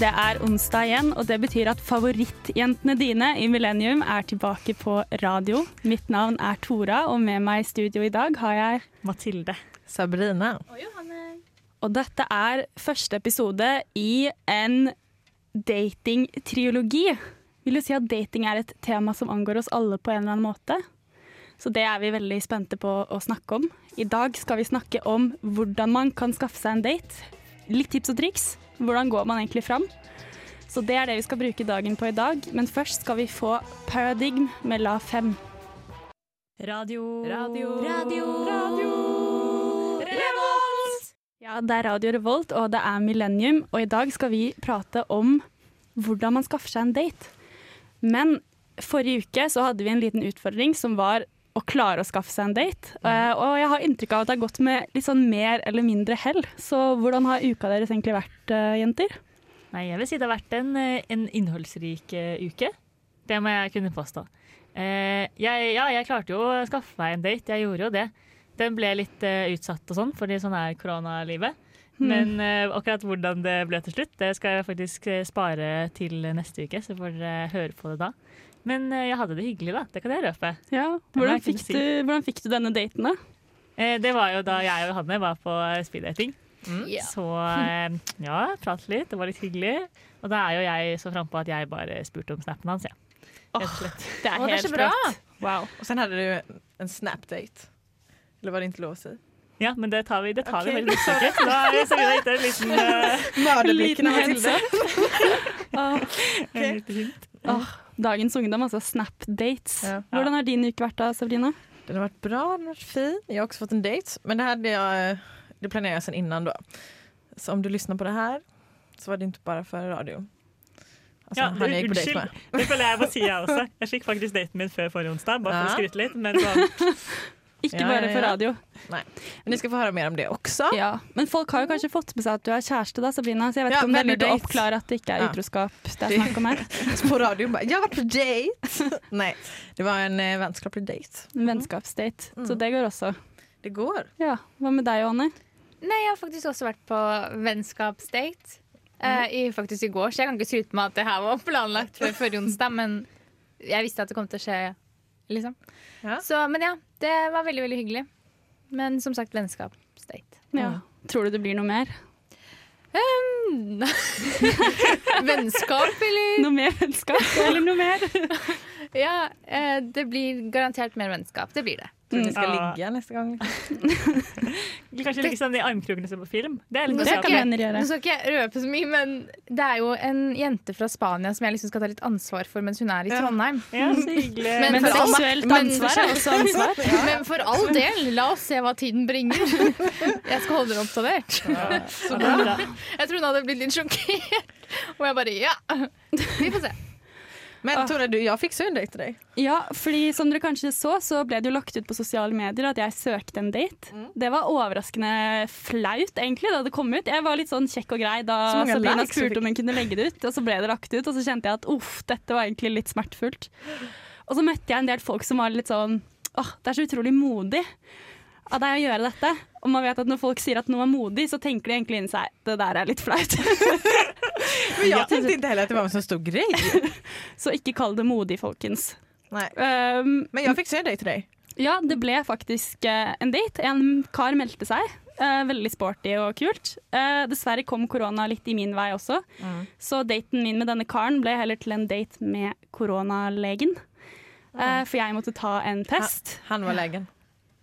Det er onsdag igjen, og det betyr at favorittjentene dine i Millennium er tilbake på radio. Mitt navn er Tora, og med meg i studio i dag har jeg Mathilde. Sabrina. Og Johanne. Og dette er første episode i en datingtriologi. Vil du si at dating er et tema som angår oss alle på en eller annen måte? Så det er vi veldig spente på å snakke om. I dag skal vi snakke om hvordan man kan skaffe seg en date. Litt tips og triks. Hvordan går man egentlig fram? Så det er det vi skal bruke dagen på i dag. Men først skal vi få Paradigm med La 5. Radio. Radio. Radio. Revolt! Ja, det er Radio Revolt, og det er Millennium. Og i dag skal vi prate om hvordan man skaffer seg en date. Men forrige uke så hadde vi en liten utfordring som var å klare å skaffe seg en date. Uh, og jeg har inntrykk av at det har gått med litt sånn mer eller mindre hell. Så hvordan har uka deres egentlig vært, uh, jenter? Nei, jeg vil si det har vært en, eh, en innholdsrik uh, uke. Det må jeg kunne påstå. Jeg, ja, jeg klarte jo å skaffe meg en date. Jeg gjorde jo det. Den ble litt utsatt og sånn, fordi sånn er koronalivet. Men eh, akkurat hvordan det ble til slutt, det skal jeg faktisk spare til neste uke, så får dere høre på det da. Men eh, jeg hadde det hyggelig, da. Det kan jeg røpe. Ja, hvordan jeg fikk, si. du, hvordan fikk du denne daten, da? Eh, det var jo da jeg og Hanne var på speeddating. Mm. Så eh, ja, prat litt, det var litt hyggelig. Og da er jo jeg så frampå at jeg bare spurte om snappen hans, ja. Oh. Det er helt sprøtt. Wow. Og sen hadde du en snapdate. Eller var det ikke lov å si? Ja, men det tar vi, det tar vi Ok. veldig sikkert. Da er vi gitt en liten, uh, Mördarblicken av Liten Matilda. Åh, åh, dagens ungdom, altså Snap-dates. Ja. Hvordan har din uke vært da, Sabrina? Den har vært bra, den har vært fin. Jeg har også fått en date. Men det hade jeg, det planerade jeg sedan innan da. Så om du lyssnar på det her, så var det ikke bare for radio. Altså, Ja, han jeg gikk på date med. Det føler jeg må si, jeg også. Jeg fikk faktisk daten min før forrige onsdag, bare for å Ja. skryte litt. Men sånn, Ikke Ja, bare for ja. radio. Men ni skal få høre mer om det også. Ja, Men folk har jo kanskje fått med seg at du er kjæreste, da, Sabrina. Så jeg vet Ja, ikke om det er lurt å oppklare at det ikke er Ja. utroskap det er snakk om her. På radio bare, jeg har vært på date. Nei. det var en eh, vennskapelig date. En vennskapsdate. Så det går også. Det går. Ja, Hva med deg, Anne? Nei, jeg har faktisk også vært på vennskapsdate. Uh, i, faktisk i går, så jeg kan ikke skryte med at det her var planlagt før onsdag, men jeg visste at det kom til å skje, liksom. Ja. Så, men ja, det var veldig, veldig hyggelig. Men som sagt, vennskapsdate. Ja. Tror du det blir noe mer? Um, Vennskap, eller? Noe mer vennskap, eller noe mer? Ja, eh, det blir garantert mer vennskap. Det blir det. Tror du vi skal ligge neste gång. kanskje like sånn i armkrokene som på film. Det er litt Nå Det skal, kan ikke, venner gjøre. nå skal ikke jeg røpe så mye, men det er jo en jente fra Spania som jeg liksom skal ta litt ansvar for mens hun er i Trondheim. Ja, så hyggelig. Men Men for seksuelt ansvar er også ansvar. Men for all del, la oss se hva tiden bringer. Jeg skal holde dere oppdatert. Så bra. Jeg tror hun hadde blitt litt sjokkert. Og jeg bare ja. Vi får se. Men Tore, Tora, du, jeg ju en date til deg. Ja, fordi som dere kanskje så, så ble det jo lagt ut på sosiale medier at jeg søkte en date. Mm. Det var overraskende flaut, egentlig, da det kom ut. Jeg var litt sånn kjekk og grei da Sabrina spurte om hun kunne legge det ut, og så ble det lagt ut, og så kjente jeg at uff, dette var egentlig litt smertefullt. Og så møtte jeg en del folk som var litt sånn åh, det er så utrolig modig av deg å gjøre dette. Og man vet at når folk sier at noe er modig, så tenker de egentlig inni seg det der er litt flaut. Men jag tenkte tänkte inte heller att det var en så stor grej. så ikke kall det modig, folkens. Um, Men jag fixar en date til deg. Ja, det ble faktisk uh, en date. En kar meldte seg. Uh, veldig sporty og kult. Uh, dessverre kom korona litt i min vei også, så daten min med denne karen ble heller til en date med koronalegen. Eh, for jeg måtte ta en test. Han var legen.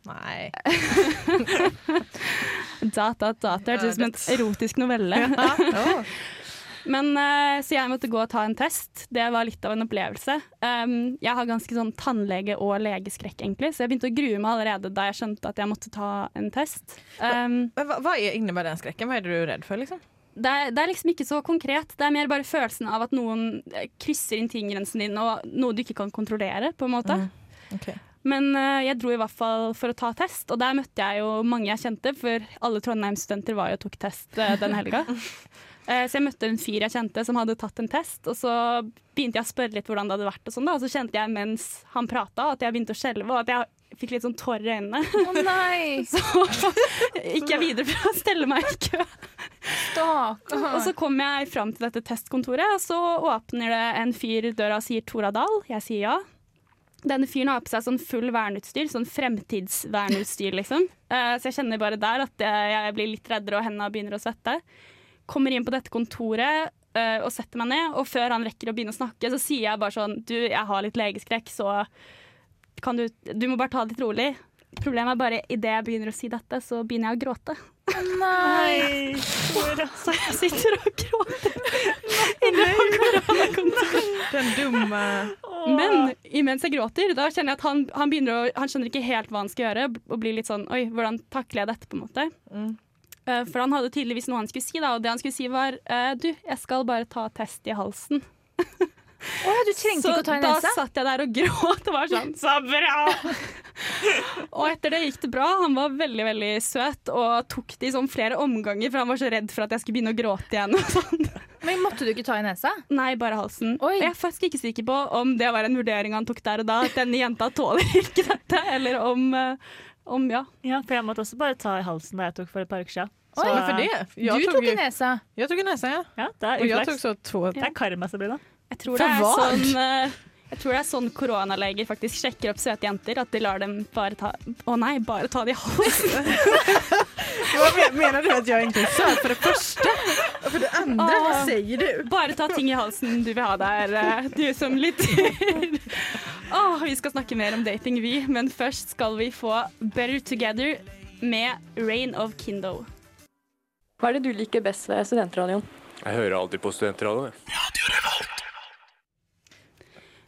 Nei Data, dat, dat. Det er ut som en erotisk novelle. Ja. Men, eh, så jeg måtte gå og ta en test. Det var litt av en opplevelse. Um, jeg har ganske sånn tannlege- og legeskrekk, egentlig, så jeg begynte å grue meg allerede da jeg skjønte at jeg måtte ta en test. hva, hva vad är, den skrekken? Hva er du redd for. Liksom? det, er, det er liksom ikke så konkret. Det er mer bare følelsen av at noen eh, krysser inn tinggrensen din, og noe du ikke kan kontrollere, på en måte. Mm. Okay. Men eh, jeg dro i hvert fall for å ta test, og der møtte jeg jo mange jeg kjente, for alle Trondheim-studenter var jo og tok test den helga. Eh, så jeg møtte en fyr jeg kjente som hadde tatt en test, og så begynte jeg å spørre litt hvordan det hadde vært, og sånn da, og så kjente jeg mens han prata at jeg begynte å skjelve, og at jeg fikk litt sånn tårer i øynene. Å nei! Så gikk jeg videre for å stelle meg i kø. Stakkar. Og så kom jeg fram til dette testkontoret, og så åpner det en fyr døra og sier Tora Dahl. Jeg sier ja. Denne fyren har på seg sånn full verneutstyr, sånn fremtidsverneutstyr, liksom. Eh, Så jeg kjenner bare der at jeg blir litt reddere, og hendene begynner å svette. Kommer inn på dette kontoret uh, og setter meg ned, og før han rekker å begynne å snakke, så sier jeg bare sånn Du, jeg har litt legeskrekk, så kan du Du må bare ta det litt rolig. Problemet er bare idet jeg begynner å si dette, så begynner jeg å gråte. Nei. Så jeg sitter og gråter inne på koronakontoret. Den dumme Men imens jeg gråter, da kjenner jeg at han, han begynner å Han skjønner ikke helt hva han skal gjøre, og blir litt sånn Oi, hvordan takler jeg dette, på en måte? Mm. Eh, For han hadde tydeligvis noe han skulle si, da, og det han skulle si var eh, Du, jeg skal bare ta test i halsen. Oh, ja, du trengte Så ikke å ta i da nesa? satt jeg der og gråt og var sånn Så bra! og etter det gikk det bra. Han var veldig veldig søt og tok det i sånn flere omganger, for han var så redd for at jeg skulle begynne å gråte igjen. og sånn. Men måtte du ikke ta i nesa? Nei, bare halsen. Oi. Jeg er faktisk ikke sikker på om det var en vurdering han tok der og da, at denne jenta tåler ikke dette, eller om, eh, om ja. Ja, for jeg måtte også bare ta i halsen da jeg tok for et par uker siden. Oi, for det? Jeg du tok, tok i nesa. Jeg tok i nesa, ja. Ja, det er jag tog uflaks. så to. Det er karma, Sabrina. Jeg tror, For det er hva? sånn, eh, jeg tror det er sånn koronaleger faktisk sjekker opp søte jenter. At de lar dem bare ta Å nei, bare ta det i halsen. Hva mener du at jeg egentlig söt för det første? Og for det andra, Ah. sier du? Bare ta ting i halsen du vil ha der, eh, du som lytter. oh, vi skal snakke mer om dating, vi. Men først skal vi få Better Together med Rain of Kindo. Hva er det du liker best ved studentradioen? Jeg hører alltid på studentradioen. jeg.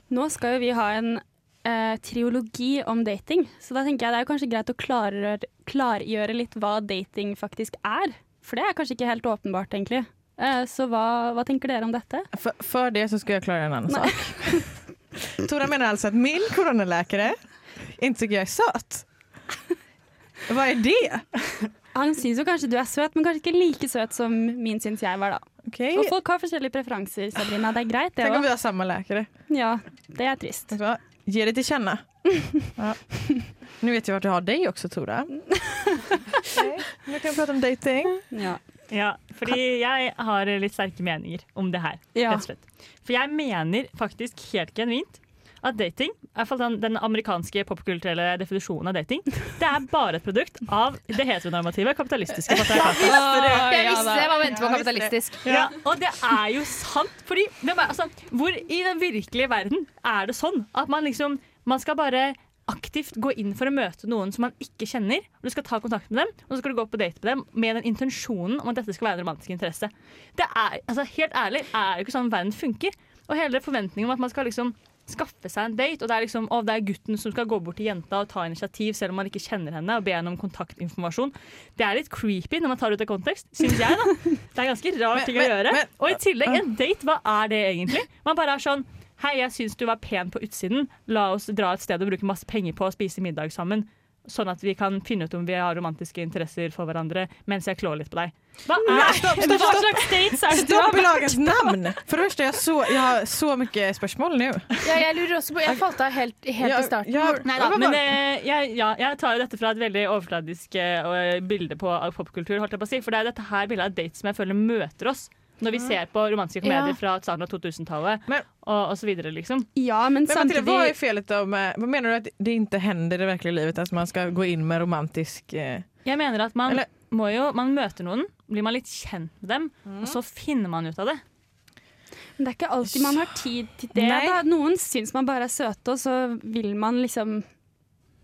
Nå skal jo vi ha en eh, triologi om dating, så da tenker jeg det er kanskje greit å klargjøre, klargjøre litt hva dating faktisk er. For det er kanskje ikke helt åpenbart, egentlig. Eh, så hva, hva tenker dere om dette? For, för det så skulle jeg klare en annen sak. Tora mener altså at min koronalekere inte tycker jeg er søt. Hva er det? Han syns jo kanskje du er søt, men kanskje ikke like søt som min syns jeg var, da. Okej. Og folk har forskjellige preferanser, Sabrina. Det er greit, det Tänk om vi har samme läkare. Ja, det er trist. Gi det til kjenne. Ja. Nå vet vi vart du har deg også, Tora. okay. Nu kan vi prate om dating. Ja. Ja, fordi jeg har litt sterke meninger om det her. Rett og slett. For jeg mener faktisk helt genuint at dating, i hvert fall den, den amerikanske popkulturelle definisjonen av dating, det er bare et produkt av det heteronormative kapitalistiske patriarkatet. Jeg visste det jeg var ventet på kapitalistisk. Ja, og det er jo sant, fordi er, altså, Hvor i den virkelige verden er det sånn at man liksom Man skal bare aktivt gå inn for å møte noen som man ikke kjenner. og Du skal ta kontakt med dem, og så skal du gå på date med dem med den intensjonen om at dette skal være en romantisk interesse. Det er, altså Helt ærlig er jo ikke sånn verden funker. Og hele forventningen om at man skal liksom skaffe seg en date, og det er liksom, å, det er gutten som skal gå bort til jenta og ta initiativ selv om man ikke kjenner henne, og be henne om kontaktinformasjon. Det er litt creepy når man tar det ut av kontekst, syns jeg. da. Det er ganske rar Men- ting å gjøre. men- og i tillegg, en date, hva er det egentlig? Man bare er sånn Hei, jeg syns du var pen på utsiden. La oss dra et sted og bruke masse penger på å spise middag sammen. Sånn at vi kan finne ut om vi har romantiske interesser for hverandre mens jeg klår litt på deg. Hva er stopp, stopp, stopp. slags dates er det du Stopp i har? lagens navn! For det jeg jag, så, jag har så mye spørsmål nå. Ja, jeg lurer også på Jeg falt av helt, helt Ja, i starten. ja. Nei da, men eh, jeg, ja, jeg tar jo dette fra et veldig overfladisk eh, bilde på popkultur. holdt jeg på å si For det er dette her bildet av dates som jeg føler møter oss når vi ser på romantiske komedier Ja. fra starten av 2000-tallet Men- og, og så videre, liksom. Ja, men Men Matilda, vad är felet då med, vad menar du att det inte händer i det verkliga livet? At man ska gå in med romantisk... Eh, Jeg mener at man Eller- må jo Man møter noen, blir man litt kjent med dem, og så finner man ut av det. Men Det er ikke alltid man har tid til det. Nei. Da. Noen syns man bare er søte, og så vil man liksom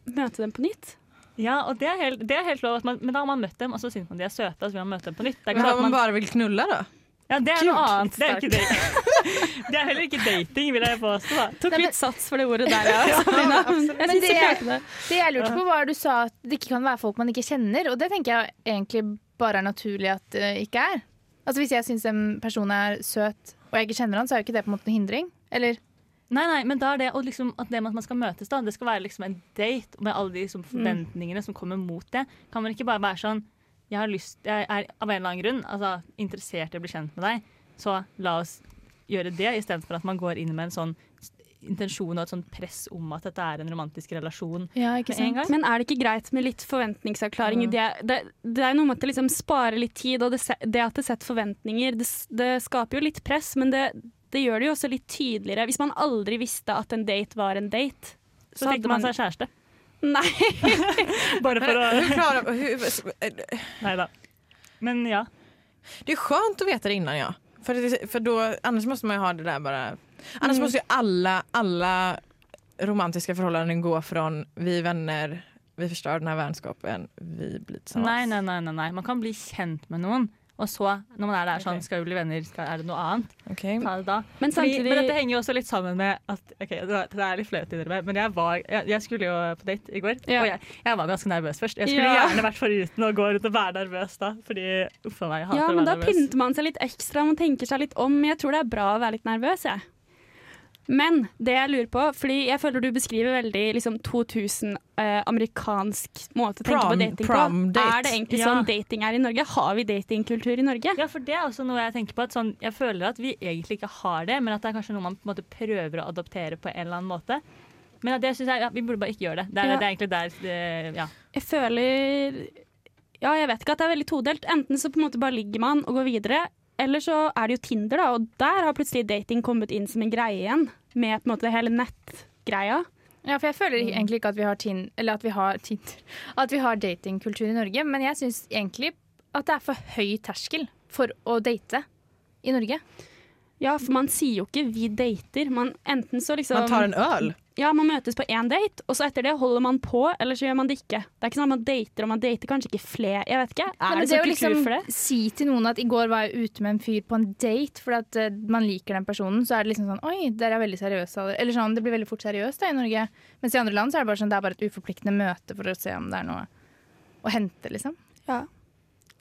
møte dem på nytt. Ja, og det er helt, det er helt lov, at man, men da har man møtt dem, og så syns man de er søte, og så vil man møte dem på nytt. Det er men har sånn man at man, bare vil knulla då? Ja, det er Kult. noe annet. Det er, ikke dating. det er heller ikke dating, vil jeg påstå. Da. Tok Nei, men- litt sats for det ordet der, ja. ja Men det- det. Det jeg lurte på var at Du sa at det ikke kan være folk man ikke kjenner, og det tenker jeg egentlig bare er naturlig at det ikke er. Altså Hvis jeg syns en person er søt, og jeg ikke kjenner han, så er jo ikke det på en måte en hindring. Eller Nei, nei, men da er det og liksom, at det med at man skal møtes, da, det skal være liksom en date med alle de liksom, forventningene som kommer mot det. Kan man ikke bare være sånn Jeg har lyst, jeg er av en eller annen grunn altså, interessert i å bli kjent med deg, så la oss gjøre det, istedenfor at man går inn med en sånn intensjon og et sånt press om at dette er en romantisk relasjon Ja, ikke med en gang. Men er det ikke greit med litt forventningsavklaring? Mm. Det, det, det er noe med at det liksom sparer litt tid, og det, det at det setter forventninger, det, det skaper jo litt press, men det, det gjør det jo også litt tydeligere. Hvis man aldri visste at en date var en date, Så fikk man seg kjæreste. Nei. Bare for å Hur klarar, hur, Nei da. Men ja. det är skönt att veta det innan ja. För, det, för då, annars måste man ju ha det där bara. Annars måste ju alla, alla romantiska förhållanden gå från vi vänner, vi förstör den här vänskapen, vi blir tillsammans. Nei, nei, nei, nei. Man kan bli kjent med noen, og så, når man er der sånn, skal vi bli venner, skal, er det noe annet? Okay. Ta det da. Men Fordi, men dette henger jo også litt sammen med at OK, det er- litt flaut å innrømme, men jeg, var, jeg, jeg skulle jo på date i går, Ja. og jeg, jeg var ganske nervøs først. Jeg skulle Ja. gjerne vært foruten å gå rundt og være nervøs da, fordi uff a meg, jeg hater Ja, å men da nervøs. pynter man seg litt ekstra, man tenker seg litt om. Men jeg tror det er bra å være litt nervøs, jeg. Men det jeg lurer på, fordi jeg føler du beskriver veldig liksom 2000 eh, amerikansk måte å tenke Prom- på dating prom på. date. Er det egentlig Ja. sånn dating er i Norge? Har vi datingkultur i Norge? Ja, for det er også noe jeg tenker på. At sånn, jeg føler at vi egentlig ikke har det, men at det er kanskje noe man på en måte prøver å adoptere på en eller annen måte. Men at det synes jeg, ja, vi burde bare ikke gjøre det. Det er, Ja. det er egentlig der det, ja. Jeg føler Ja, jeg vet ikke at det er veldig todelt. Enten så på en måte bare ligger man og går videre, eller så er det jo Tinder, da, og der har plutselig dating kommet inn som en greie igjen. Med på en måte hele nettgreia. Ja, for jeg føler egentlig ikke at vi har tin eller at vi har Tinder, at vi har datingkultur i Norge, men jeg syns egentlig at det er for høy terskel for å date i Norge. Ja, for man sier jo ikke 'vi dater'. Man, enten så liksom Man tar en öl. Ja, man møtes på én date, og så etter det holder man på, eller så gjør man det ikke. Det er ikke sånn at man dater, og man dater kanskje ikke flere. Jeg vet ikke. Er det, det så liksom for det? si til noen at i går var jeg ute med en fyr på en date fordi at uh, man liker den personen, så er det liksom sånn Oi, dere er veldig seriøse. Eller sånn, det blir veldig fort seriøst da i Norge. Mens i andre land så er det bare sånn det er bare et uforpliktende møte for å se om det er noe å hente, liksom. Ja.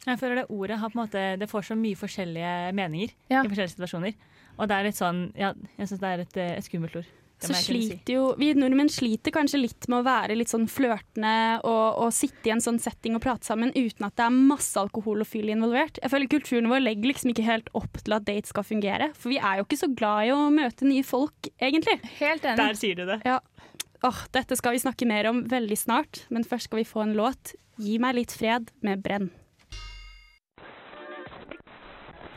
Jeg føler det ordet har på en måte, det får så mye forskjellige meninger Ja. i forskjellige situasjoner. Og det er litt sånn, ja, jeg syns det er et, eh, et skummelt ord. Så sliter jo Vi nordmenn sliter kanskje litt med å være litt sånn flørtende og, og sitte i en sånn setting og prate sammen uten at det er masse alkohol og fyll involvert. Jeg føler Kulturen vår legger liksom ikke helt opp til at date skal fungere. For vi er jo ikke så glad i å møte nye folk, egentlig. Helt enig. Der sier du det. Åh, Dette skal vi snakke mer om veldig snart, men først skal vi få en låt. 'Gi meg litt fred' med Brenn.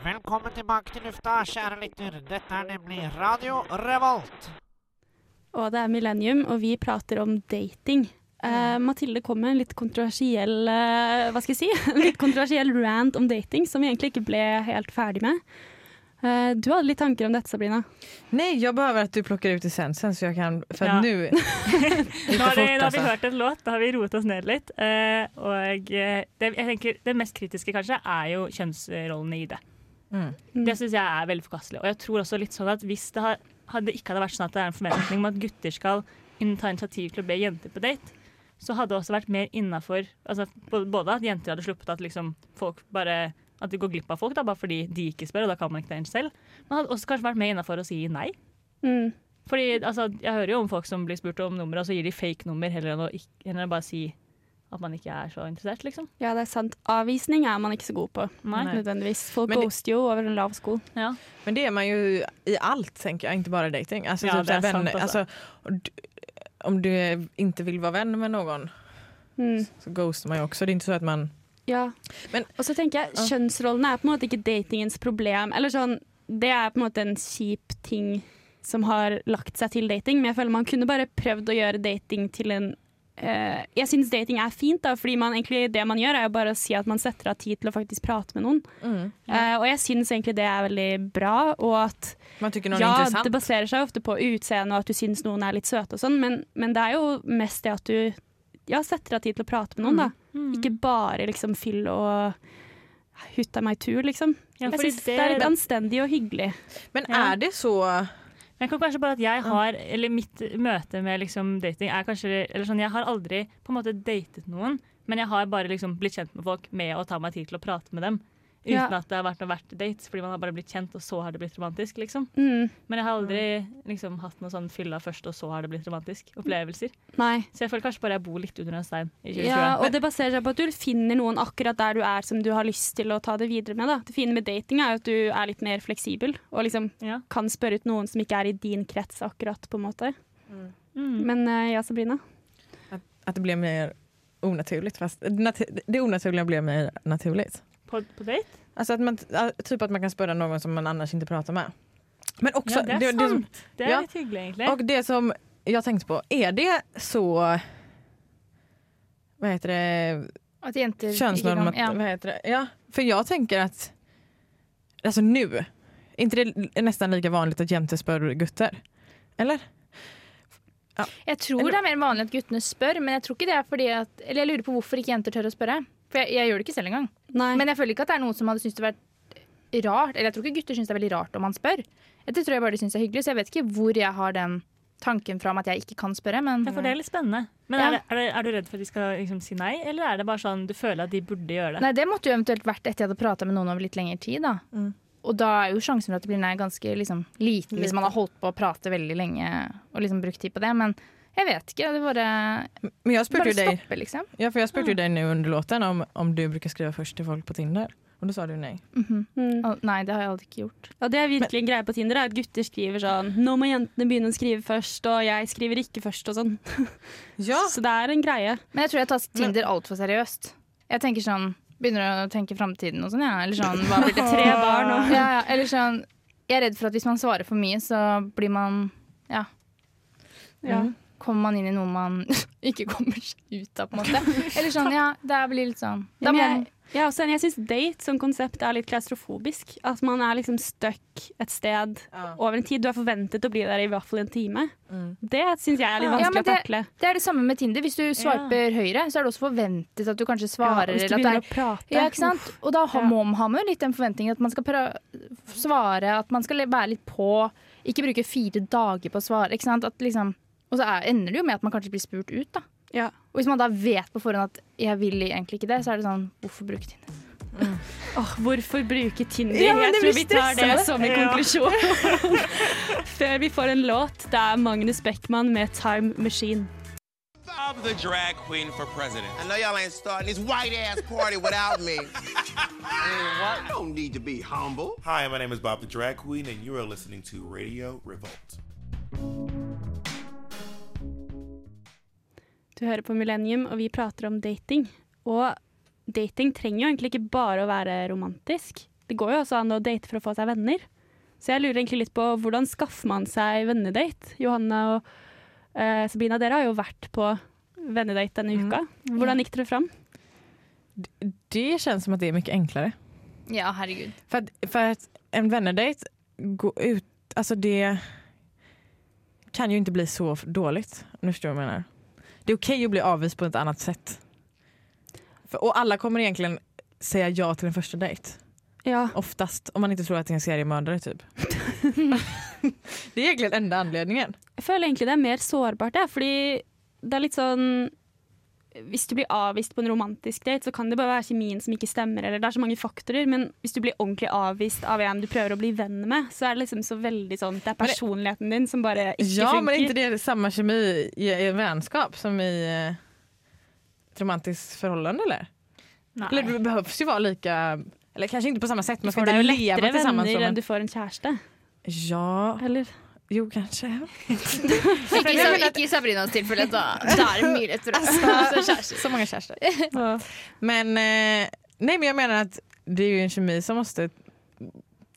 Velkommen tilbake til lufta, kjære lytter. Dette er nemlig Radio Revolt. Og det er Millennium, og vi prater om dating. Uh, Mathilde kom med en litt kontroversiell uh, Hva skal jeg si? En litt kontroversiell rant om dating, som vi egentlig ikke ble helt ferdig med. Uh, du hadde litt tanker om dette, Sabrina. Nei, jeg behøver at du plukker ut essensen så jeg kan, for Ja. nu... Nå har, vi, har vi altså. hørt en låt, da har vi roet oss ned litt. eh, og det, jeg tenker, det mest kritiske kanskje er jo kjønnsrollene i det. Mm. Det syns jeg er veldig forkastelig. Og jeg tror også litt sånn at hvis det har, hadde ikke hadde vært sånn at det er en forventning om at gutter skal ta initiativ til å be jenter på date, så hadde det også vært mer innafor altså, Både at jenter hadde sluppet at liksom folk bare at de går glipp av folk da, bare fordi de ikke spør, og da kan man ikke inn selv. Men hadde også kanskje vært mer innafor å si nei. Mm. Fordi altså, Jeg hører jo om folk som blir spurt om nummer, og så gir de fake nummer heller enn å, ikke, heller enn å bare si at man ikke er så interessert, liksom. Ja, det er sant. Avvisning er man ikke så god på, Nei. Nødvendigvis. Folk det- ghoster jo over en lav sko. Ja. Men det er man jo i alt, tenker jeg, ikke bare dating. Altså, Ja, typ det er venn, sant och du- om du ikke vil være venn med noen, Mm. så ghoster man jo også. Det er ikke så at man... Ja. Men- og så tenker jeg, kjønnsrollene er på en måte ikke datingens problem. Eller sånn, det er på en måte en kjip ting som har lagt seg til dating, men jeg føler man kunne bare prøvd å gjøre dating til en eh, Jeg syns dating er fint, da, fordi man egentlig, det man gjør, er jo bare å si at man setter av tid til å faktisk prate med noen. Mm. Eh, og jeg syns egentlig det er veldig bra, og at Man tycker ja, intressant. det baserer seg ofte på utseende og at du syns noen er litt søte og sånn, men, men det er jo mest det at du ja, setter av tid til å prate med noen, da. Mm. Ikke bare liksom fyll og hutta meg tur, liksom. Ja, jeg synes syns det, er litt anstendig og hyggelig. Men er det så... Men jeg kan kanskje bare at jeg har, eller mitt møte med liksom dating er kanskje eller sånn, Jeg har aldri på en måte datet noen, men jeg har bare liksom blitt kjent med folk med å ta meg tid til å prate med dem. Uten Ja. at det har vært noe verdt dates, fordi man har bare blitt kjent, og så har det blitt romantisk, liksom. Mm. Men jeg har aldri liksom, hatt noe sånn fylla først, og så har det blitt romantisk. Opplevelser. Nei. Så jeg føler kanskje bare jeg bor litt under en stein i 2020. Ja, og det baserer seg på at du finner noen akkurat der du er som du har lyst til å ta det videre med. Da. Det fine med dating er jo at du er litt mer fleksibel og liksom Ja. kan spørre ut noen som ikke er i din krets akkurat, på en måte. Mm. Men eh, ja, Sabrina? at det blir mer onaturligt. Fast nat- det onaturlige blir mer naturligt. På, på date? Alltså att man, typ att man kan spöra någon som man annars inte pratar med. Men också, Ja, det er det, det som, sant. Det er ja. litt hyggelig, egentlig. och det som jag tänkte på, är det så, vad heter det, At jenter könsnormat, ja. vad heter det? Ja, för jag tänker att, alltså nu, är inte det nästan lika vanligt att jenter spör gutter? Eller? Jeg tror det er mer vanlig at guttene spør, men jeg tror ikke det er fordi at Eller jeg lurer på hvorfor ikke jenter tør å spørre. For jeg, jeg gjør det ikke selv engang. Nei. Men jeg føler ikke at det er noen som hadde syntes det vært rart. Eller jeg tror ikke gutter syns det er veldig rart om man spør. Det tror jeg bare de syns er hyggelig, så jeg vet ikke hvor jeg har den tanken fra om at jeg ikke kan spørre, men Ja, for det er litt spennende. Men Ja. er, er, det, er du redd for at de skal liksom, si nei, eller er det bare sånn du føler at de burde gjøre det? Nei, det måtte jo eventuelt vært etter jeg hadde prata med noen over litt lengre tid, da. Mm. Og da er jo sjansen for at det blir nei ganske liksom, liten hvis man har holdt på å prate veldig lenge og liksom brukt tid på det. Men jeg vet ikke. Det bare, Men jag bare ju dig, liksom. ja, for jeg spurte jo deg nå under låten om, om du å skrive først til folk på Tinder. Og da sa du nei. Mm -hmm. Mm. Nei, det har jeg aldri ikke gjort. Ja, det er virkelig en greie på Tinder, er at gutter skriver sånn 'Nå må jentene begynne å skrive først', og 'jeg skriver ikke først', og sånn. Ja, Så det er en greie. Men jeg tror jeg tar Tinder altfor seriøst. Jeg tenker sånn Begynner å tenke framtiden og sånn, ja. Eller sånn hva blir det Tre barn og ja, ja, Eller sånn Jeg er redd for at hvis man svarer for mye, så blir man Ja. Ja. Kommer man inn i noe man ikke kommer seg ut av, på en måte. Eller sånn, ja. Det blir litt sånn da må men jeg, er også jeg syns date som konsept er litt klaustrofobisk. At man er liksom stuck et sted over en tid. Du er forventet å bli der i hvert fall en time. Mm. Det syns jeg er litt Ja, vanskelig men å takle. Det er det samme med Tinder. Hvis du swiper høyre, så er det også forventet at du kanskje svarer. Ja, hvis du eller at det begynner er å prate. Ja, ikke sant? Og da må man ha med litt den forventningen at man skal svare, at man skal være litt på, ikke bruke fire dager på å svare. Ikke sant? At liksom, og så er, ender det jo med at man kanskje blir spurt ut, da. Ja. Og hvis man da vet på forhånd at 'jeg vil egentlig ikke det', så er det sånn Hvorfor bruke Tinder? Åh, hvorfor bruke Tinder? Ja, jeg tror vi tar det som en Ja. konklusjon. Før vi får en låt. Det er Magnus Beckmann med 'Time Machine'. I'm the drag queen for president. I know y'all ain't starting this white ass party without me. what? Don't need to be humble. Hi, my name is Bob the Drag Queen, and you are listening to Radio Revolt. Du hører på Millennium, og vi prater om dating. Og dating trenger jo egentlig ikke bare å være romantisk. Det går jo også an å date for å få seg venner. Så jeg lurer egentlig litt på hvordan skaffer man seg vennedate? Johanna og uh, Sabrina, dere har jo vært på vennedate denne uka. Hvordan gikk dere fram? det kjennes som at det er mye enklere. Ja, herregud. For, för att en vennedate går ut, Altså, det kan jo ikke bli så dårlig, dåligt. om du förstår hva jeg menar. Det är okej att bli avvis på ett annat sätt. För, och alla kommer egentligen säga ja till en första dejt. Ja. Oftast, om man inte tror at det er en seriemördare typ. det egentlig den enda anledningen. Jeg føler egentlig det er mer sårbart, jeg, fordi det er litt sånn Hvis du blir avvist på en romantisk date, så kan det bare være kjemien som ikke stemmer, eller det er så mange faktorer, men hvis du blir ordentlig avvist av en du prøver å bli venn med, så er det liksom så veldig sånn Det er personligheten din som bare ikke Ja, funker. men det ikke det samme kemi i, i en vänskap som i et romantisk forhold, eller? Nei. Eller det behøves jo være lika, eller kanskje ikke på samme sett, samma sätt, man ska får inte deg jo leva lettere venner enn du får en kjæreste. ja, Eller? Jo kanskje. Ikke, i ikke i Sabrinas tilfelle, da, da er det mye lettere. Så mange kjærester. ja. Men, Nei, nej, men jeg mener at det er jo en kemi som måste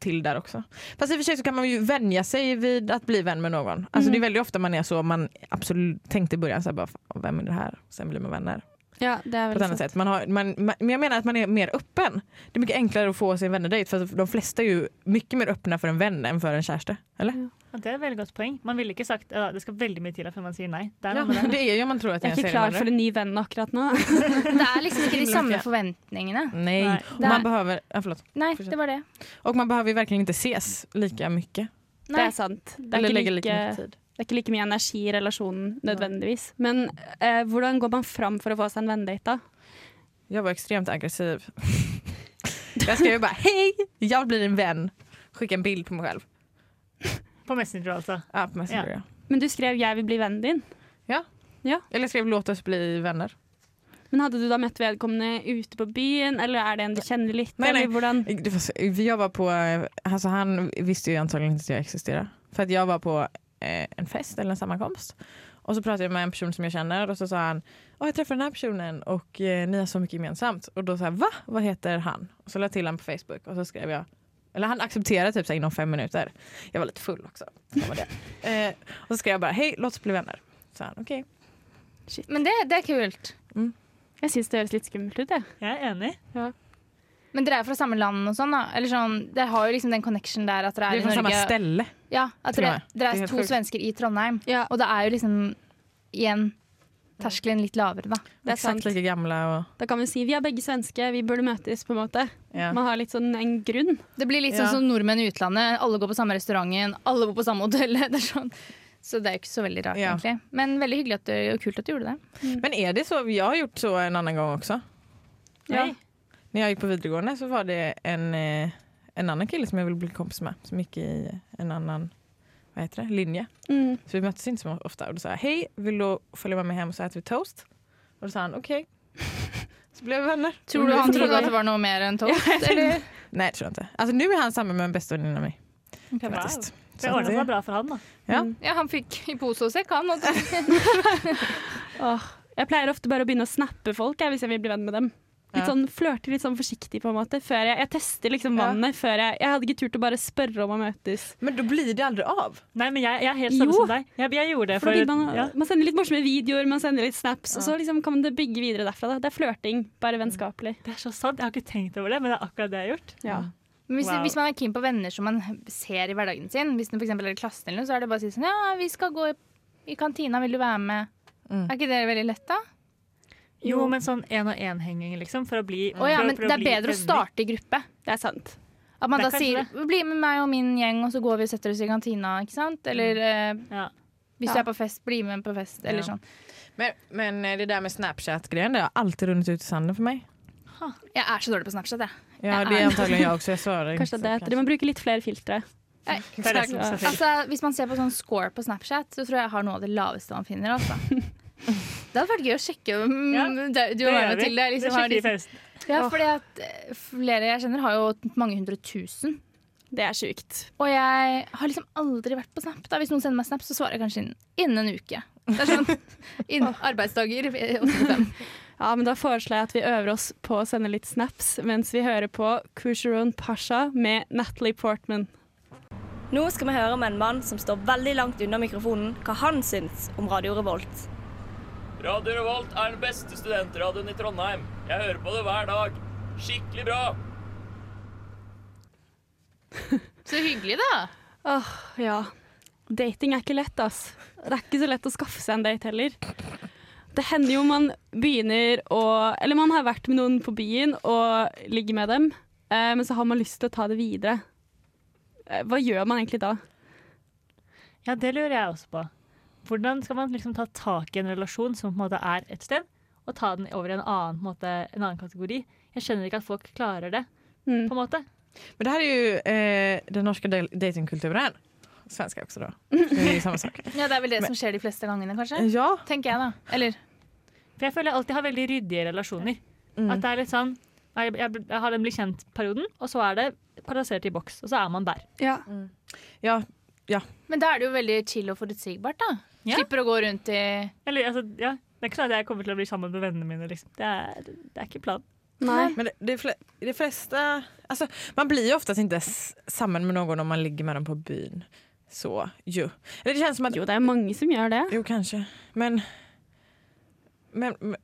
till där också. Fast i och för sig så kan man ju vänja sig vid att bli vän med någon. Alltså Det är väldigt ofta man är så, man absolut tänkte i början så här, bara, vem är det här? Sen blir man vänner. Ja, det er på ett annat sätt. Man har, man, man, men jag menar att man är mer öppen. Det är mycket enklare att få sin en vennedejt för de flesta är ju mycket mer öppna för en vän än för en kärste. Eller? Ja, Det er et veldig godt poeng. Man ville ikke sagt uh, det skal veldig mye til før man sier nei. Det er Ja, det. er jo man tror at det Jeg er ikke klar for en ny venn akkurat nå. Det er liksom ikke de samme forventningene. Nei. Nej. och man behøver, ja, förlåt. Nei, det var det. Og man behøver virkelig ikke inte ses like mye. Det er sant. Det er, like, lika mycket tid. det er ikke like mye energi i relasjonen nødvendigvis. Men uh, hvordan går man fram for å få seg en vennedate, da? Jeg var ekstremt aggressiv. jeg skrev bare 'hei, jeg blir din venn'. Skicka en bild på meg själv. På Messenger, altså. Ja, på Messenger. Ja. Ja. Men du skrev 'jeg vil bli vennen din'. Ja, Eller jag skrev låt oss bli venner'. Men hadde du da møtt vedkommende ute på byen, eller er det en du kjenner litt? Nei, nei. Eller? Det var så- Jag var på, altså, han visste jo antagelig ikke at jeg eksisterer. For jeg jag var på eh, en fest eller en sammankomst. Og så pratet jeg med en person som jeg kjenner, og så sa han å, jeg treffer denne personen og eh, ni har så mye gemensamt. Og da sa jeg hva? Hva heter han? Og så la jeg til ham på Facebook og så skrev jag eller han accepterade typ så här, inom fem minuter. Jag var lite full också. Det var det. Eh, och så skrev jag bara hej, låt oss bli vänner. Så han okej. Men det, det er kult. Jeg syns det høres litt skummelt ut, jeg. Jeg er enig. Men dere er fra samme land og sånn, da? Eller sånn, Dere har jo liksom den connection der at dere er er Norge. Det er fra samme stelle. Ja, at tror dere, jeg. dere Det er er to svensker i Trondheim. Ja. Og det er jo liksom igjen terskelen litt lavere, da. Det er sant. Like gamle, og... Da kan vi si vi er begge svenske, vi burde møtes, på en måte. Yeah. Man har litt sånn en grunn. Det blir litt Ja. sånn som nordmenn i utlandet. Alle går på samme restauranten, alle bor på samme hotell. Det er sånn. Så det er jo ikke så veldig rart, Ja. egentlig. Men veldig hyggelig at du, og kult at du gjorde det. Men er det så? vi har gjort så en annen gang også. Ja. Når jeg gikk på videregående så var det en, eh, en annen kille som jeg ville bli kompis med som gikk i en annan vad heter det, linje. Mm. Så vi møttes inte så ofte. Og da sa jeg hei, vil du følge med hjem, og så spiser vi toast? Og da sa han OK. Så ble vi venner. Tror du han trodde at det var noe mer enn toast? eller? Nei, det tror jeg ikke. Altså, Nå är han sammen med en bästa väninna av. Faktiskt. Det ordna seg bra for han, da. Ja. Ja, han fikk i pose og sekk, han. Og oh, jeg pleier ofte bare å begynne å snappe folk jeg, hvis jeg vil bli venn med dem. Litt sånn Flørte litt sånn forsiktig, på en måte. Før jeg, jeg tester liksom Ja. vannet før jeg Jeg hadde ikke turt å bare spørre om å møtes. Men da blir det aldri av. Nei, men jeg, jeg er helt samme Jo. som deg. Jeg, jeg gjorde det For for man, ja. man sender litt morsomme videoer, man sender litt snaps, og så liksom kan man det bygge videre derfra. Da. Det er flørting, bare vennskapelig. Det er så sant. Jeg har ikke tenkt over det, men det er akkurat det jeg har gjort. Ja. Men hvis, Wow. hvis man er keen på venner som man ser i hverdagen sin, hvis det for er i klassen, eller noe, så er det bare å si sånn Ja, vi skal gå i, i kantina, vil du være med? Mm. Er ikke det veldig lett, da? Jo, men sånn én-og-én-henging, liksom, for å bli Å ja, for, men for det er bedre å starte i gruppe. Det er sant. At man da sier sier 'bli med meg og min gjeng', og så går vi og setter oss i kantina. ikke sant? Eller mm. Ja. hvis Ja. du er på fest, bli med på fest. Eller Ja. sånn. Men, men eh, det der med Snapchat-greien, det har alltid rundet ut i sanden for meg. Ha. Jeg er så dårlig på Snapchat, jeg. Ja, det er är- jeg også. Jeg svarer Kanskje det er det. Man må bruke litt flere filtre. Eh, Det det. Altså, hvis man ser på sånn score på Snapchat, så tror jeg jeg har noe av det laveste man finner. Altså. Det hadde vært gøy å sjekke om Ja, det- du har og til det. Liksom, det har liksom, ja, fordi at eh, flere jeg kjenner, har jo mange hundre tusen. Det er sjukt. Og jeg har liksom aldri vært på Snap. Da. Hvis noen sender meg Snap, så svarer jeg kanskje innen, innen en uke. Det er sånn innen arbeidsdager. eh, 8-5. Ja, men Da foreslår jeg at vi øver oss på å sende litt snaps mens vi hører på Kusharon Pasha med Natalie Portman. Nå skal vi høre med en mann som står veldig langt unna mikrofonen, hva han syns om Radio Revolt. Radio Revolt er den beste studentradioen i Trondheim. Jeg hører på det hver dag. Skikkelig bra. Så hyggelig, da. Åh, ja. Dating er ikke lett, ass. Det er ikke så lett å skaffe seg en date heller. Det hender jo man begynner å Eller man har vært med noen på byen og ligger med dem, eh, men så har man lyst til å ta det videre. Eh, hva gjør man egentlig da? Ja, det lurer jeg også på. Hvordan skal man liksom ta tak i en relasjon som på en måte er et sted, og ta den over i en annen, på en måte, en annen kategori? Jeg skjønner ikke at folk klarer det. Mm. på en måte. Men det her er jo eh, den norske datingkulturen. Svenska også, da. Det er samme sak. Ja, Det er vel det Men- som skjer de fleste gangene, kanskje? Ja. Tenker jeg, da. Eller For jeg føler jeg alltid har veldig ryddige relasjoner. Mm. At det er litt sånn jeg, jeg, jeg har den bli kjent-perioden, og så er det plassert i boks. Og så er man der. Ja. Ja, ja. Men da er det jo veldig chill og forutsigbart, da. Ja. Slipper å gå rundt i Eller, altså, ja, det er ikke sånn at jeg kommer til å bli sammen med vennene mine. Liksom. Det, er, det er ikke planen. Nei. Men det, det, fle, det fleste altså, man blir jo oftest ikke sammen med noen om man ligger med dem på byen. Så jo. Eller det kjennes som at Jo, det er mange som gjør det. Jo, kanskje. Men... Men... men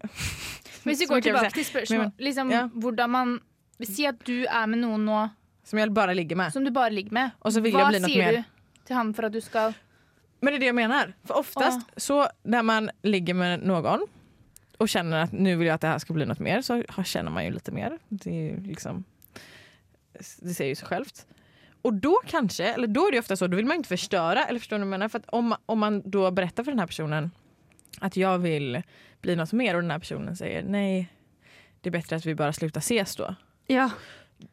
Hvis vi går tilbake til spørsmålet liksom, ja. hvordan man Si at du er med noen nå Som jag bara med. som du bare ligger med. Og så vil Hva jeg bli något sier mer. du til ham for at du skal Men det är det jag menar. För oftast så när man ligger med någon och känner att nu vill jag att det här ska bli något mer så kjenner känner man ju lite mer. Det, jo liksom, det säger ju sig självt. Och då kanske, eller då är det ofta så, då vill man inte förstöra. Eller förstår du vad jag menar? För om, om man då berättar för den här personen att jag vill bli något mer och den här personen säger nej, det är bättre att vi bara slutar ses då. Ja.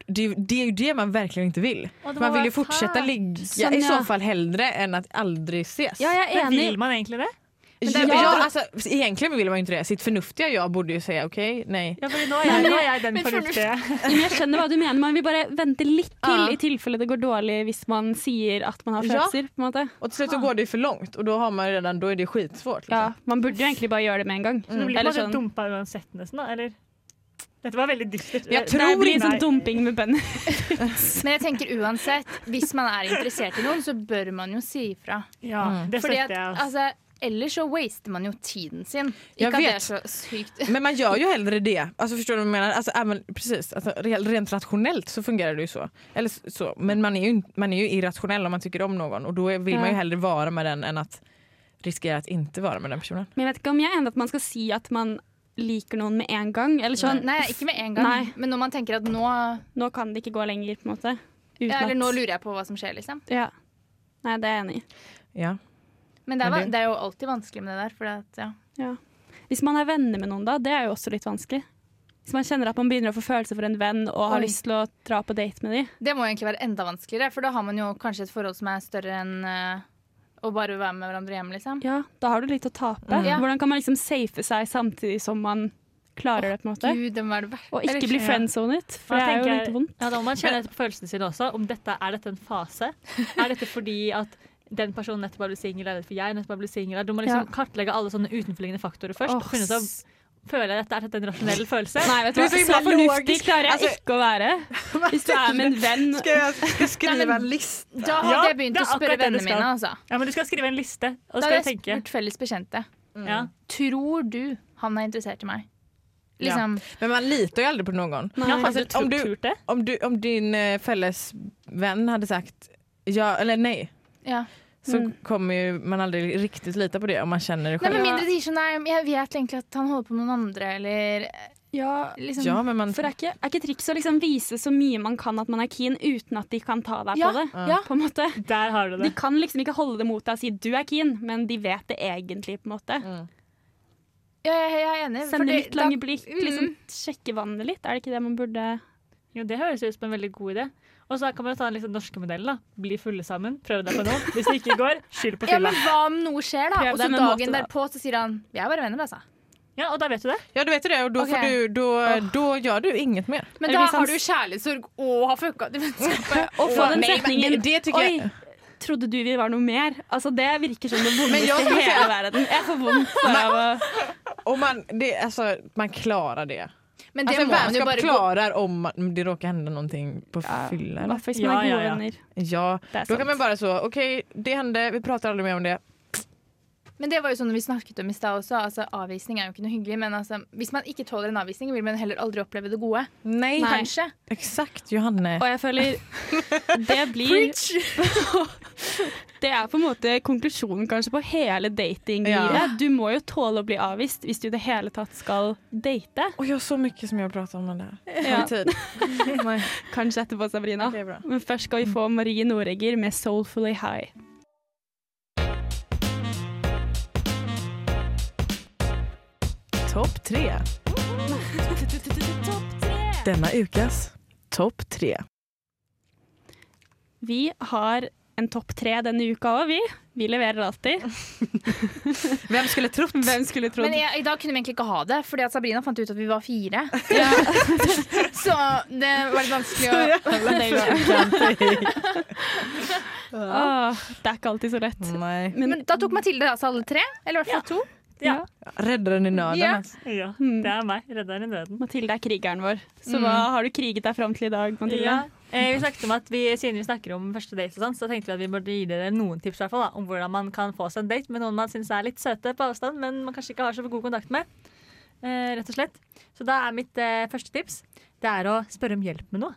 Det, är- det är ju det man verkligen inte vill. Man vill ju fan. fortsätta ligga i så fall hellre än att aldrig ses. Ja, jag är Men enig. vil man egentlig det? Ja, det är- ja, alltså, egentligen vill man ju inte det. Sitt förnuftiga jag borde ju säga okej, nej. Ja, fordi nå er jeg, nå er jeg den Men fornuftige. Men jeg skjønner hva du mener. Man vil bare vente litt til Ja. i tilfelle det går dårlig hvis man sier at man har Ja. følelser. på en måte. Och till slut så går det ju för långt och då, har man redan, då är det skitsvårt. Liksom. Ja, man burde jo egentlig bare gjøre det med en gang. Så du blir på en Eller måte sånn- dumpa uansett, nesten? da, Eller? Dette var veldig dystert. Jeg tror Det blir sånn dumping med bønder. Men jeg tenker uansett, hvis man er interessert i noen, så bør man jo si ifra. Ja, det Fordi at, jeg. Altså. ellers så waster man jo tiden sin. Ikke at det er så sykt. Men man gjør jo heller det. Altså, forstår du hva jeg mener? Altså, även, precis, altså, rent rasjonelt så fungerer det jo så. Eller så. Men man er, jo, man er jo irrationell om man syns om noen, og da vil man jo heller være med den enn at riskera å ikke være med den personen. Men jeg vet ikke om jeg er enig at man skal si at man liker noen med en gang. Eller sånn, Nei, ikke med en gang. Nei. Men når man tenker at nå nå kan det ikke gå lenger, på en måte. Uten ja, Eller nå lurer jeg på hva som skjer, liksom. Ja. Nei, det er jeg enig i. Ja. Men det er, det- er jo alltid vanskelig med det der. For at, ja. Ja. Hvis man er venner med noen, da, det er jo også litt vanskelig. Hvis man kjenner at man begynner å få følelser for en venn og har Oi. lyst til å dra på date med dem. Det må egentlig være enda vanskeligere, for da har man jo kanskje et forhold som er større enn eh, å bare være med hverandre hjemme, liksom. Ja, da har du litt å tape. Mm. Hvordan kan man liksom safe seg samtidig som man klarer det, på en måte? Gud, det må være det. Og ikke bli friendzonet, for det er jo litt vondt. Ja, da må man kjenne etter på følelsene sine også. Om dette, er dette en fase? Er dette fordi at den personen nettopp har blitt singel, eller for jeg nettopp har blitt singel? Du må liksom Ja. kartlegge alle sånne utenforliggende faktorer først. Åh, og finne ut av Føler jeg dette er dette en rasjonell følelse? Nei, vet du hva, så fornuftig klarer jeg Altså- ikke å være. Hvis du er med en venn Skal jeg skrive Nej, men- en liste? Da hadde Ja, jeg begynt å spørre vennene mine. Altså. Ja, men du skal skrive en liste, og Da så hadde skal jeg hadde jeg spurt felles bekjente. Ja. Tror du han er interessert i meg? Liksom, Men man litar ju aldrig på någon. Jeg har Alltså, om, du, om, du, om din felles fälles vän hade sagt ja eller nej ja. Så Mm. kommer ju man aldri riktig lita på det om man kjenner det Nei, men mindre de sier sånn Nei, jeg vet egentlig at han holder på med noen andre, eller Ja, liksom Ja, men man, for er ikke, er ikke trikset å liksom vise så mye man kan at man er keen, uten at de kan ta deg Ja, på det? ja. På en måte. Der har du det. De kan liksom ikke holde det mot deg og si du er keen, men de vet det egentlig. på en måte. Mm. Ja, jeg, jeg er enig. Sende fordi litt lange da- blikk, Mm. liksom sjekke vannet litt. Er det ikke det man burde Jo, det høres ut som en veldig god idé. Og så kan man ta den liksom norske modellen. da. Bli fulle sammen. Prøv deg på noe. Hvis det ikke går, skyld på Ja, men hva om noe skjer, da? Og så dagen måte, da. derpå så sier han Vi er bare venner, altså. Ja, og da vet du det. Ja, du vet det og da, okay. får du, oh. da gjør du inget mer. Men da har du kjærlighetssorg og har fucka til vennskapet. Og få den setningen det, det jeg Oi, trodde du vi var noe mer? Altså, Det virker som det Men vondeste i hele verden. Jeg får vondt bare av å man, det, altså, man klarer det. Men det altså, må man jo bare gå om det råkar hända någonting på Ja, fylla. I eller? hvert man Ja, ja, ja. Ja, då kan man bara så, okej det hände, vi pratar aldrig mer om det. Men det var jo sånn vi snakket om i stad også. Altså, avvisning er jo ikke noe hyggelig, men altså, hvis man ikke tåler en avvisning, vil man heller aldri oppleve det gode. Nei, Nei. Kanskje. exakt Johanne. Og jeg føler det blir Det er på en måte konklusjonen kanskje på hele datinglivet. Ja. Du må jo tåle å bli avvist hvis du i det hele tatt skal date. Och jag har så mye som jeg har prata om det Ja. Kanskje etterpå, Sabrina. Men først skal vi få Marie Noregger med 'Soulfully High'. Topp tre. Denne ukas topp tre. Vi har en topp tre denne uka òg, vi. Vi leverer alltid. Hvem skulle trott? Hvem skulle trodd? Men jeg, i dag kunne vi egentlig ikke ha det, fordi at Sabrina fant ut at vi var fire. så det var litt vanskelig å Åh, det er ikke alltid så lett. Men, Men da tok Mathilde altså alle tre, eller i hvert fall to. Ja. Redderen i nøden. Ja. ja. Mm. Det er meg. Redderen i nøden. Mathilde er krigeren vår. Så Mm. hva har du kriget deg fram til i dag, Mathilde? Ja. Eh, vi snakket om at vi, Siden vi snakker om første date, og sånn, så tenkte vi at vi burde gi dere noen tips hvert fall, da, om hvordan man kan få seg en date med noen man syns er litt søte på avstand, men man kanskje ikke har så god kontakt med. Eh, rett og slett. Så da er mitt eh, første tips Det er å spørre om hjelp med noe.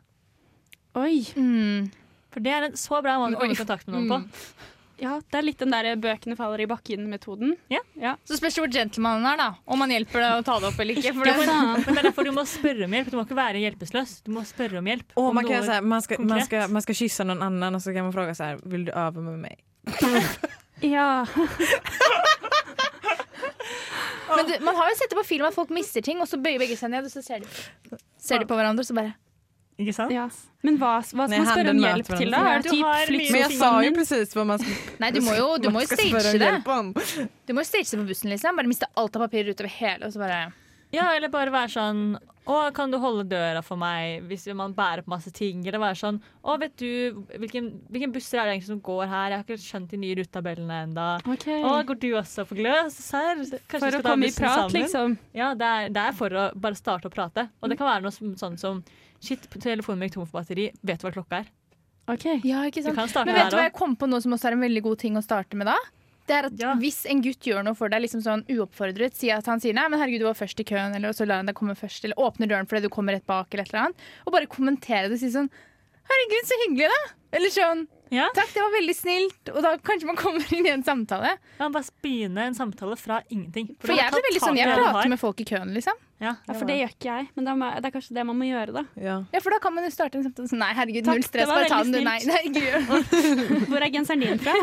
Oi. Mm. For det er en så bra måte å komme i kontakt med noen på. Mm. Ja, det er litt den der bøkene faller i bakken-metoden. Ja. Så spørs det hvor gentlemanen er, da. Om han hjelper deg å ta det opp eller ikke. For Ja, det. Men det er derfor du må spørre om hjelp. Du må ikke være hjelpeløs. Du må spørre om hjelp. Oh, Om man, kan man, skal, man, skal, man skal, kysse noen annen, og så kan man spørre så här, vill du øve med meg? Ja. men du, man har jo sett det på film at folk mister ting, og så bøyer begge seg ned, og så ser de, ser de på hverandre, og så bare Ikke sant? Ja. Men hva, hva skal man spørre om hjelp til, da? Ja, Du har flytt Men jeg sa jo presis precis man man, Nei, du må jo, du må jo stage det. Du må jo stage det på bussen, liksom. Bare miste alt av papirer utover hele, og så bare Ja, eller bare være sånn Å, kan du holde døra for meg hvis man bærer på masse ting? Eller være sånn Å, vet du hvilken, hvilken busser er det egentlig som går her? Jeg har ikke skjønt de nye rutetabellene ennå. Okay. Å, går du også på gløs? Serr? Kanskje For vi å skal ta komme i bussen prat, sammen? liksom. Ja, det er, det er for å bare starte å prate. Og det kan være noe som, sånn som Shit, telefonen min gikk tom for batteri. Vet du hva klokka er? Ok. Ja, ikke sant. Kan Men vet du hva jeg kom på nå som også er en veldig god ting å starte med da? Det er at Hvis en gutt gjør noe for deg liksom sånn uoppfordret, si at han sier nei, men herregud, du var først i køen, eller så lar han deg komme først, eller åpner døren fordi du kommer rett bak, eller et eller annet, og bare kommentere det og si sånn herregud, så hyggelig, da! Eller sånn takk, det var veldig snilt, og da kanskje man kommer inn i en samtale. Ja, bare begynne en samtale fra ingenting. For jeg blir veldig sånn, jeg prater med folk i køen, liksom. Ja, Ja, for det gjør ikke jeg. Men det er, det er kanskje det man må gjøre, da. Ja. Ja, for da kan man jo starte en samtale sånn nei, herregud, Takk, null stress, bare ta den, du. Nei, nei, ikke gjør. Hvor er genseren din fra?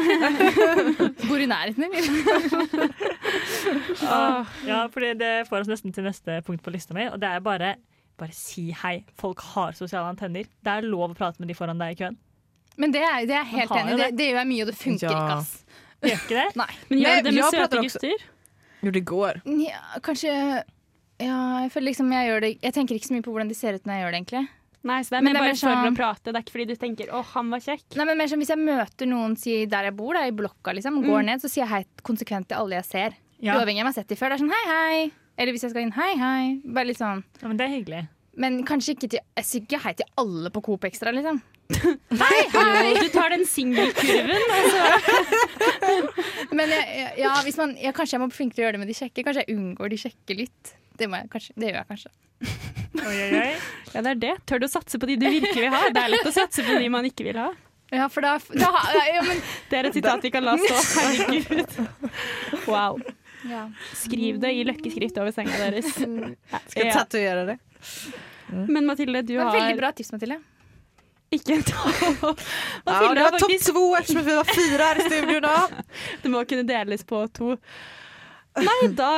Bor i nærheten, eller? ah, ja, for det får oss nesten til neste punkt på lista mi, og det er bare bare si hei. Folk har sosiale antenner. Det er lov å prate med de foran deg i køen. Men det er, det er jeg helt enig i. Det, det. det gjør jeg mye, og det funker Ja. ikke, ass. Gjør ikke det? Nei. Men gjør det med søte gutter? Jo, det går. Ja, kanskje Ja, jeg føler liksom jeg gjør det Jeg tenker ikke så mye på hvordan de ser ut når jeg gjør det, egentlig. Nei, så det er Men det er bare sånn, for å prate. Det er ikke fordi du tenker 'å, han var kjekk'. Nei, men mer sånn Hvis jeg møter noen si, der jeg bor, da, i blokka, liksom, og går Mm. ned, så sier jeg hei konsekvent til alle jeg ser. Ja. Uavhengig av om jeg har sett dem før. Det er sånn hei, hei. Eller hvis jeg skal inn, hei, hei. Bare litt sånn. Ja, men det er hyggelig. Men kanskje ikke til Jeg sier ikke hei til alle på Coop Extra, liksom. hei, hei! Du tar den singelkurven. Altså. Men jeg, ja, hvis man, ja, kanskje jeg må bli flink til å gjøre det med de kjekke. Kanskje jeg unngår de kjekke litt. Det, jeg, kanskje, det gjør jeg kanskje. Oi, oi, oi. Ja, det er det. Tør du å satse på de du virkelig vil ha? Det er lett å satse på de man ikke vil ha. Ja, for da, da ja, men, Det er et sitat vi kan la stå. Herregud. Wow. Ja. Skriv det i løkkeskrift over senga deres. Skal Ja. tatovere det. Men Mathilde, du har veldig bra tips, Mathilde. ikke en. Ja, Mathilde det har var topp to, ettersom eftersom vi var fire her i studio nå. Det må kunne deles på to. Nei, da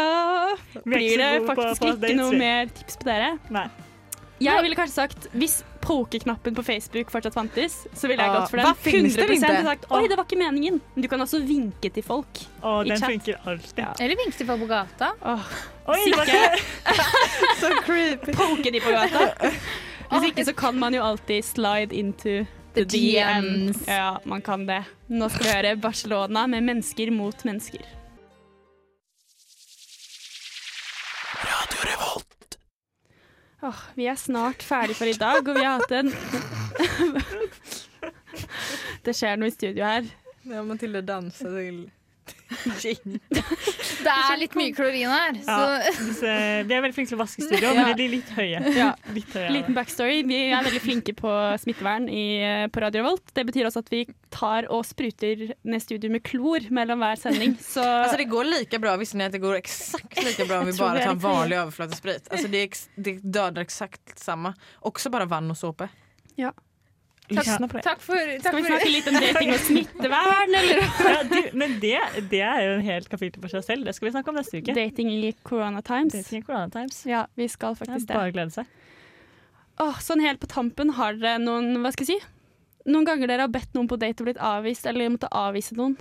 blir det faktisk ikke noe mer tips på dere. Nei. Jeg ville kanskje sagt hvis pokerknappen på Facebook fortsatt fantes, så ville jeg gått for den. hva finnes det 100 ikke? sagt oi, det var ikke meningen. Men du kan også vinke til folk. Å, I den chat. funker alltid. Ja. Eller vinke til folk på gata. Åh, Oi, det var Så creepy. Poke de på gata. Hvis ikke så kan man jo alltid slide into the The DMs. DMs. Ja, man kan det. Nå skal vi høre Barcelona med mennesker mot mennesker. Åh, vi er snart ferdig for i dag, og vi har hatt en Det skjer noe i studio her. Ja, Mathilde danser dansar Det er litt mye klorin her. Så Ja, disse, vi er veldig flinke til å vaske studio, men de blir litt høye. Ja. Litt høye. Liten backstory. Vi er veldig flinke på smittevern i, på Radio Revolt. Det betyr også at vi tar og spruter ned studio med klor mellom hver sending. Så altså, det går like bra, hvis det går exakt like bra om vi är tar vanlig overflatesprit. Altså, det, det dödar exakt samme. Også bare vann og såpe. Ja. Takk takk for, skal vi snakke litt om dating og smittevern, eller? Ja, du, men det, det er jo en helt kapittel for seg selv. Det skal vi snakke om neste uke. Dating i corona times. Dating i Corona Times. Ja, vi skal faktisk det. bare glede seg. Åh, sånn helt på tampen, har dere noen Hva skal jeg si? Noen ganger dere har bedt noen på date og blitt avvist, eller måtte avvise noen.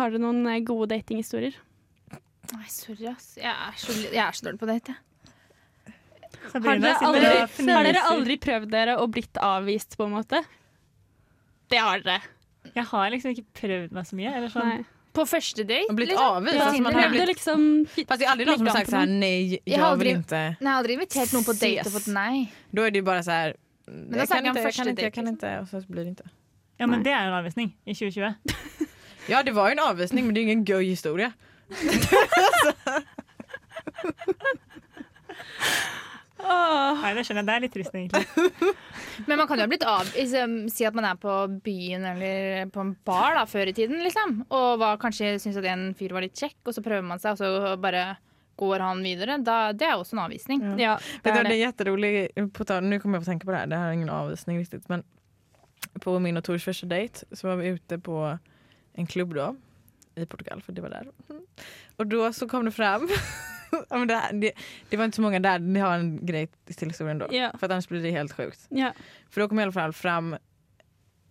Har dere noen eh, gode datinghistorier? Nei, sorry, ass. Jeg er så, jeg er så dårlig på date. jeg. Har dere, aldri, har dere aldri prøvd dere og blitt avvist, på en måte? Det har dere. Jeg har liksom ikke prøvd meg så mye. Eller sånn. Nei. På første date? Blitt blivit liksom? avvist? Ja, Fast man har blitt liksom fast jeg har aldri noen som har sagt sånn nei, jeg har vill aldrig- Nei, jeg har aldri invitert noen på date og Ses. fått nei. Da er det jo bare sånn Jag snackar kan ikke, om første date. Jeg kan ikke, jag kan inte. Så blir det ikke. Ja, men Nei. det er jo en avvisning i 2020. Ja det var jo en avvisning men det er ingen gøy historia. Nei, det skjønner jeg. Det er litt trist, egentlig. Men man kan jo ha blitt av liksom, Si at man er på byen eller på en bar da, før i tiden, liksom. Og var, kanskje syns at en fyr var litt kjekk, og så prøver man seg, og så bare går han videre. Da, det er også en avvisning. Ja, det er det är det. jätteroligt, på tal, nu kommer jag å tenke på det her, det er är ingen avvisning riktig, men på min og Tors første date så var vi ute på en klubb då i Portugal för det var där. Och då så kom det fram ja, men det, det, det var inte så många där. det har en grej till historien då. Ja. För att annars blir det helt sjukt. Ja. För då kom i alla fall fram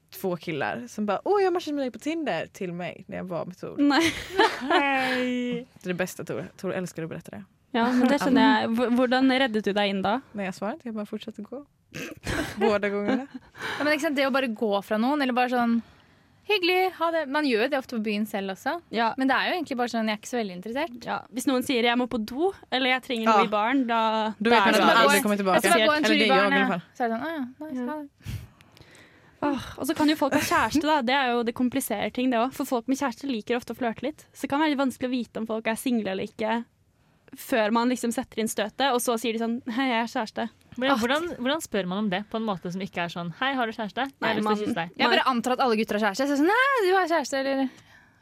två killar som bara åh jag matchade med dig på Tinder till mig när jag var med Tor. Nei. Hei. Det är det bästa Tor. Tor älskar att berätta det. Ja, men det skjønner jeg. Hvordan reddet du deg inn da? Nei, Jeg svarte, jeg bare fortsatte å gå. Både gangene. Ja, men ikke sant, Det å bare gå fra noen, eller bare sånn Hyggelig, ha det. Man gjør jo det ofte på byen selv også. Ja. Men det er jo egentlig bare sånn, jeg er ikke så veldig interessert. Ja, hvis noen sier 'jeg må på do', eller 'jeg trenger noe Ja. i baren', da, Du vet man er aldri kommer tilbake. Jeg skal bare gå en tur i baren, ja. Så er det sånn, å ja, nice, ha det. Åh, og så kan jo folk ha kjæreste, da. Det er jo det kompliserer ting, det òg. For folk med kjæreste liker ofte å flørte litt. Så det kan være litt vanskelig å vite om folk er single eller ikke før man liksom setter inn støtet, og så sier de sånn 'hei, jeg er kjæreste'. Men hvordan, hvordan spør man om det på en måte som ikke er sånn Hei, har du kjæreste? Jeg Nei, har man- deg. Jeg bare antar at alle gutter har kjæreste. Så jeg sånn, nei, du har kjæreste, eller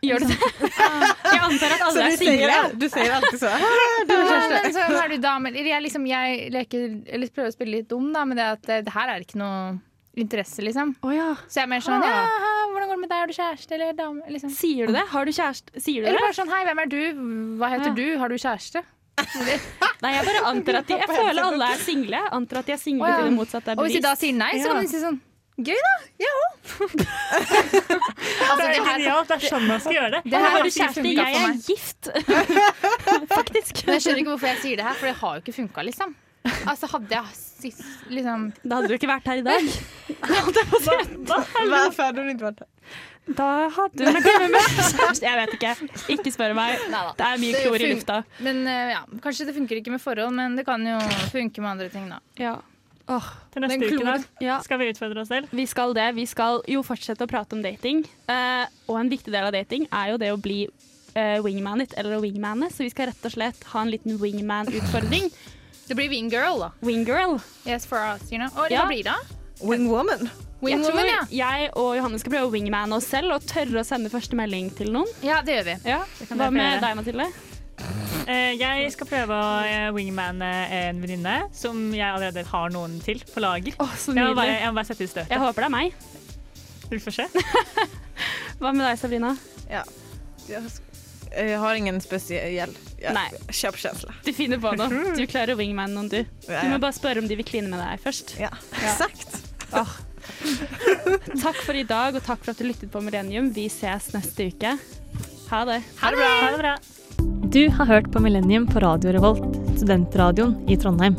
Gjør du det? Jeg antar at alle er single. du säger alltid så. "Ah, Du har kjæreste. men så er du dame. Jeg, liksom, jeg leker, eller prøver å spille litt dum, da, men det at eh, det her er ikke noe interesse, liksom. Oh, ja. Så jeg er mer sånn Ah. ja, hvordan går det med deg, har du kjæreste, eller dame? Liksom. Sier du det? Har du kjæreste? Sier du Eller bare sånn hei, hvem er du, hva heter Ja. du, har du kjæreste? Nei, jeg bare antar at de Jeg føler alle er single. Antar at de er single til det motsatte er Og hvis de da sier nei, så kan de si sånn gøy da, jeg òg. altså, Det er her- genialt. Det er sånn man skal gjøre det. Det her har du ikke kjæreste? funka Jeg for er meg. gift. Faktisk. Men jeg skjønner ikke hvorfor jeg sier det her, for det har jo ikke funka, liksom. Altså, hadde jeg sist, liksom Da hadde du ikke vært her i dag. Varför hade hon inte varit här? Da hadde hun vært med kjæreste. Jeg vet ikke. Ikke spør meg. Neida. Det er mye klor i lufta. Men eh, ja, kanskje det funker ikke med forhold, men det kan jo funke med andre ting, da. Ja. Oh, Til neste Den uke da, ja. skal vi utfordre oss selv. Vi skal det. Vi skal jo fortsette å prate om dating. Uh, og en viktig del av dating er jo det å bli uh, wingmanet eller wingmanet. Så vi skal rett og slett ha en liten wingman-utfordring. Det blir wingirl, da. Wingirl. Yes for us, you know. Og Ja. hva blir det? Wingwoman. Jeg tror ja. jeg og Johanne skal prøve å wingmane oss selv og tørre å sende første melding til noen. Ja, det gjør vi. Ja. Det Hva med deg, Mathilde? Uh, jeg skal prøve å eh, wingmane en venninne som jeg allerede har noen til på lager. Oh, så Jeg må bare, jeg må bare sette ut støtet. Jeg håper det er meg. Vi får se. Hva med deg, Sabrina? Ja. Jag, eh, har ingen spesiell känsla. Du finner på noe. Du klarer å wingmane noen, du. Ja, Du må bare spørre om de vil kline med deg først. Ja, exakt. Takk for i dag, og takk for at du lyttet på Millennium. Vi ses neste uke. Ha det. Ha det bra. Ha det bra. Du har hørt på Millennium på Radio Revolt, studentradioen i Trondheim.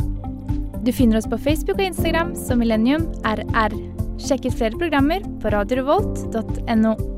Du finner oss på Facebook og Instagram som Millennium RR. Sjekk ut flere programmer på radiorevolt.no.